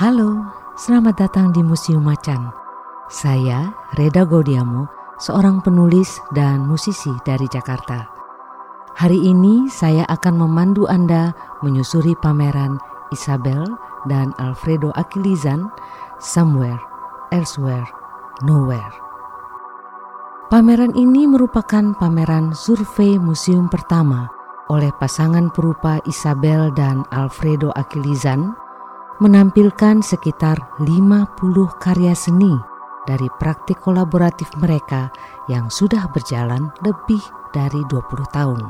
Halo, selamat datang di Museum Macan. Saya Reda Godiamo, seorang penulis dan musisi dari Jakarta. Hari ini saya akan memandu Anda menyusuri pameran Isabel dan Alfredo Akilizan Somewhere, Elsewhere, Nowhere. Pameran ini merupakan pameran survei museum pertama oleh pasangan perupa Isabel dan Alfredo Akilizan menampilkan sekitar 50 karya seni dari praktik kolaboratif mereka yang sudah berjalan lebih dari 20 tahun.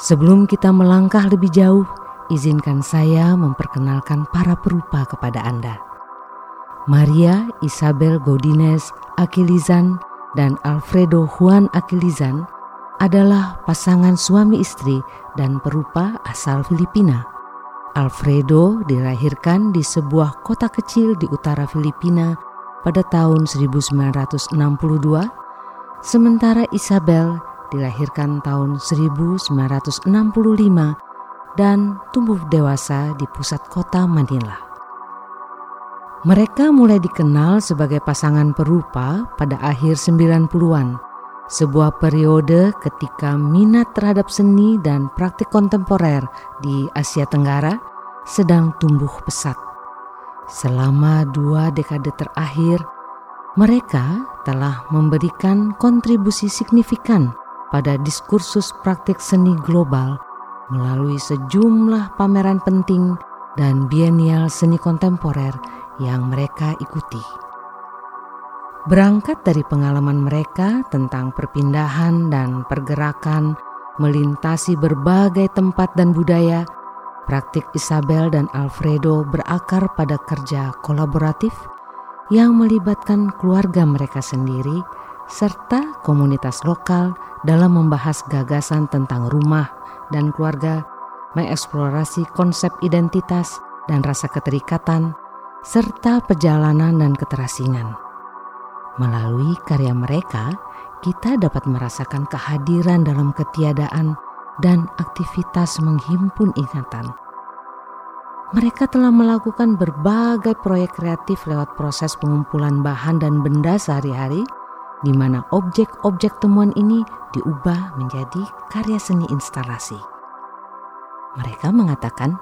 Sebelum kita melangkah lebih jauh, izinkan saya memperkenalkan para perupa kepada Anda. Maria Isabel Godinez Akilizan dan Alfredo Juan Akilizan adalah pasangan suami istri dan perupa asal Filipina. Alfredo dilahirkan di sebuah kota kecil di utara Filipina pada tahun 1962, sementara Isabel dilahirkan tahun 1965 dan tumbuh dewasa di pusat kota Manila. Mereka mulai dikenal sebagai pasangan perupa pada akhir 90-an, sebuah periode ketika minat terhadap seni dan praktik kontemporer di Asia Tenggara sedang tumbuh pesat. Selama dua dekade terakhir, mereka telah memberikan kontribusi signifikan pada diskursus praktik seni global melalui sejumlah pameran penting dan bienial seni kontemporer yang mereka ikuti. Berangkat dari pengalaman mereka tentang perpindahan dan pergerakan melintasi berbagai tempat dan budaya, praktik Isabel dan Alfredo berakar pada kerja kolaboratif yang melibatkan keluarga mereka sendiri serta komunitas lokal dalam membahas gagasan tentang rumah dan keluarga, mengeksplorasi konsep identitas dan rasa keterikatan, serta perjalanan dan keterasingan. Melalui karya mereka, kita dapat merasakan kehadiran dalam ketiadaan dan aktivitas menghimpun ingatan. Mereka telah melakukan berbagai proyek kreatif lewat proses pengumpulan bahan dan benda sehari-hari, di mana objek-objek temuan ini diubah menjadi karya seni instalasi. Mereka mengatakan,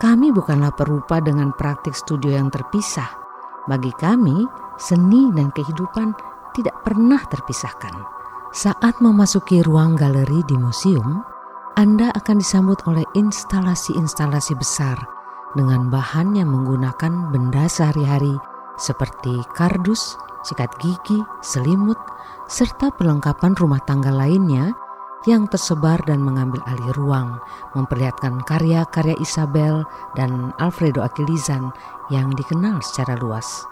"Kami bukanlah perupa dengan praktik studio yang terpisah. Bagi kami, seni dan kehidupan tidak pernah terpisahkan. Saat memasuki ruang galeri di museum, Anda akan disambut oleh instalasi-instalasi besar dengan bahan yang menggunakan benda sehari-hari seperti kardus, sikat gigi, selimut, serta perlengkapan rumah tangga lainnya yang tersebar dan mengambil alih ruang, memperlihatkan karya-karya Isabel dan Alfredo Akilizan yang dikenal secara luas.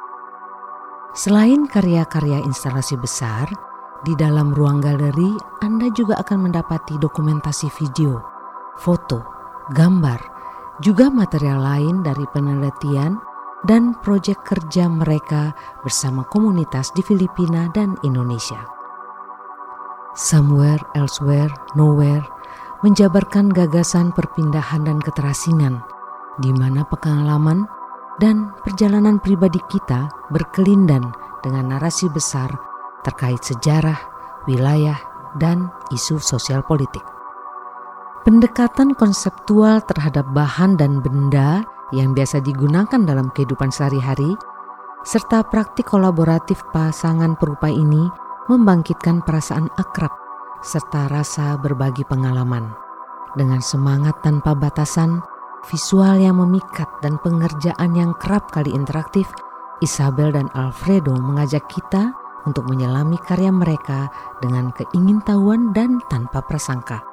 Selain karya-karya instalasi besar, di dalam ruang galeri Anda juga akan mendapati dokumentasi video, foto, gambar, juga material lain dari penelitian dan proyek kerja mereka bersama komunitas di Filipina dan Indonesia. Somewhere Elsewhere Nowhere menjabarkan gagasan perpindahan dan keterasingan, di mana pengalaman dan perjalanan pribadi kita berkelindan dengan narasi besar terkait sejarah, wilayah, dan isu sosial politik. Pendekatan konseptual terhadap bahan dan benda yang biasa digunakan dalam kehidupan sehari-hari, serta praktik kolaboratif pasangan perupa ini membangkitkan perasaan akrab serta rasa berbagi pengalaman. Dengan semangat tanpa batasan, visual yang memikat dan pengerjaan yang kerap kali interaktif, Isabel dan Alfredo mengajak kita untuk menyelami karya mereka dengan keingintahuan dan tanpa prasangka.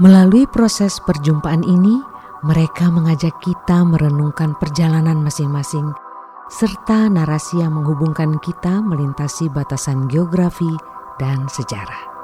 Melalui proses perjumpaan ini, mereka mengajak kita merenungkan perjalanan masing-masing serta narasi yang menghubungkan kita melintasi batasan geografi dan sejarah.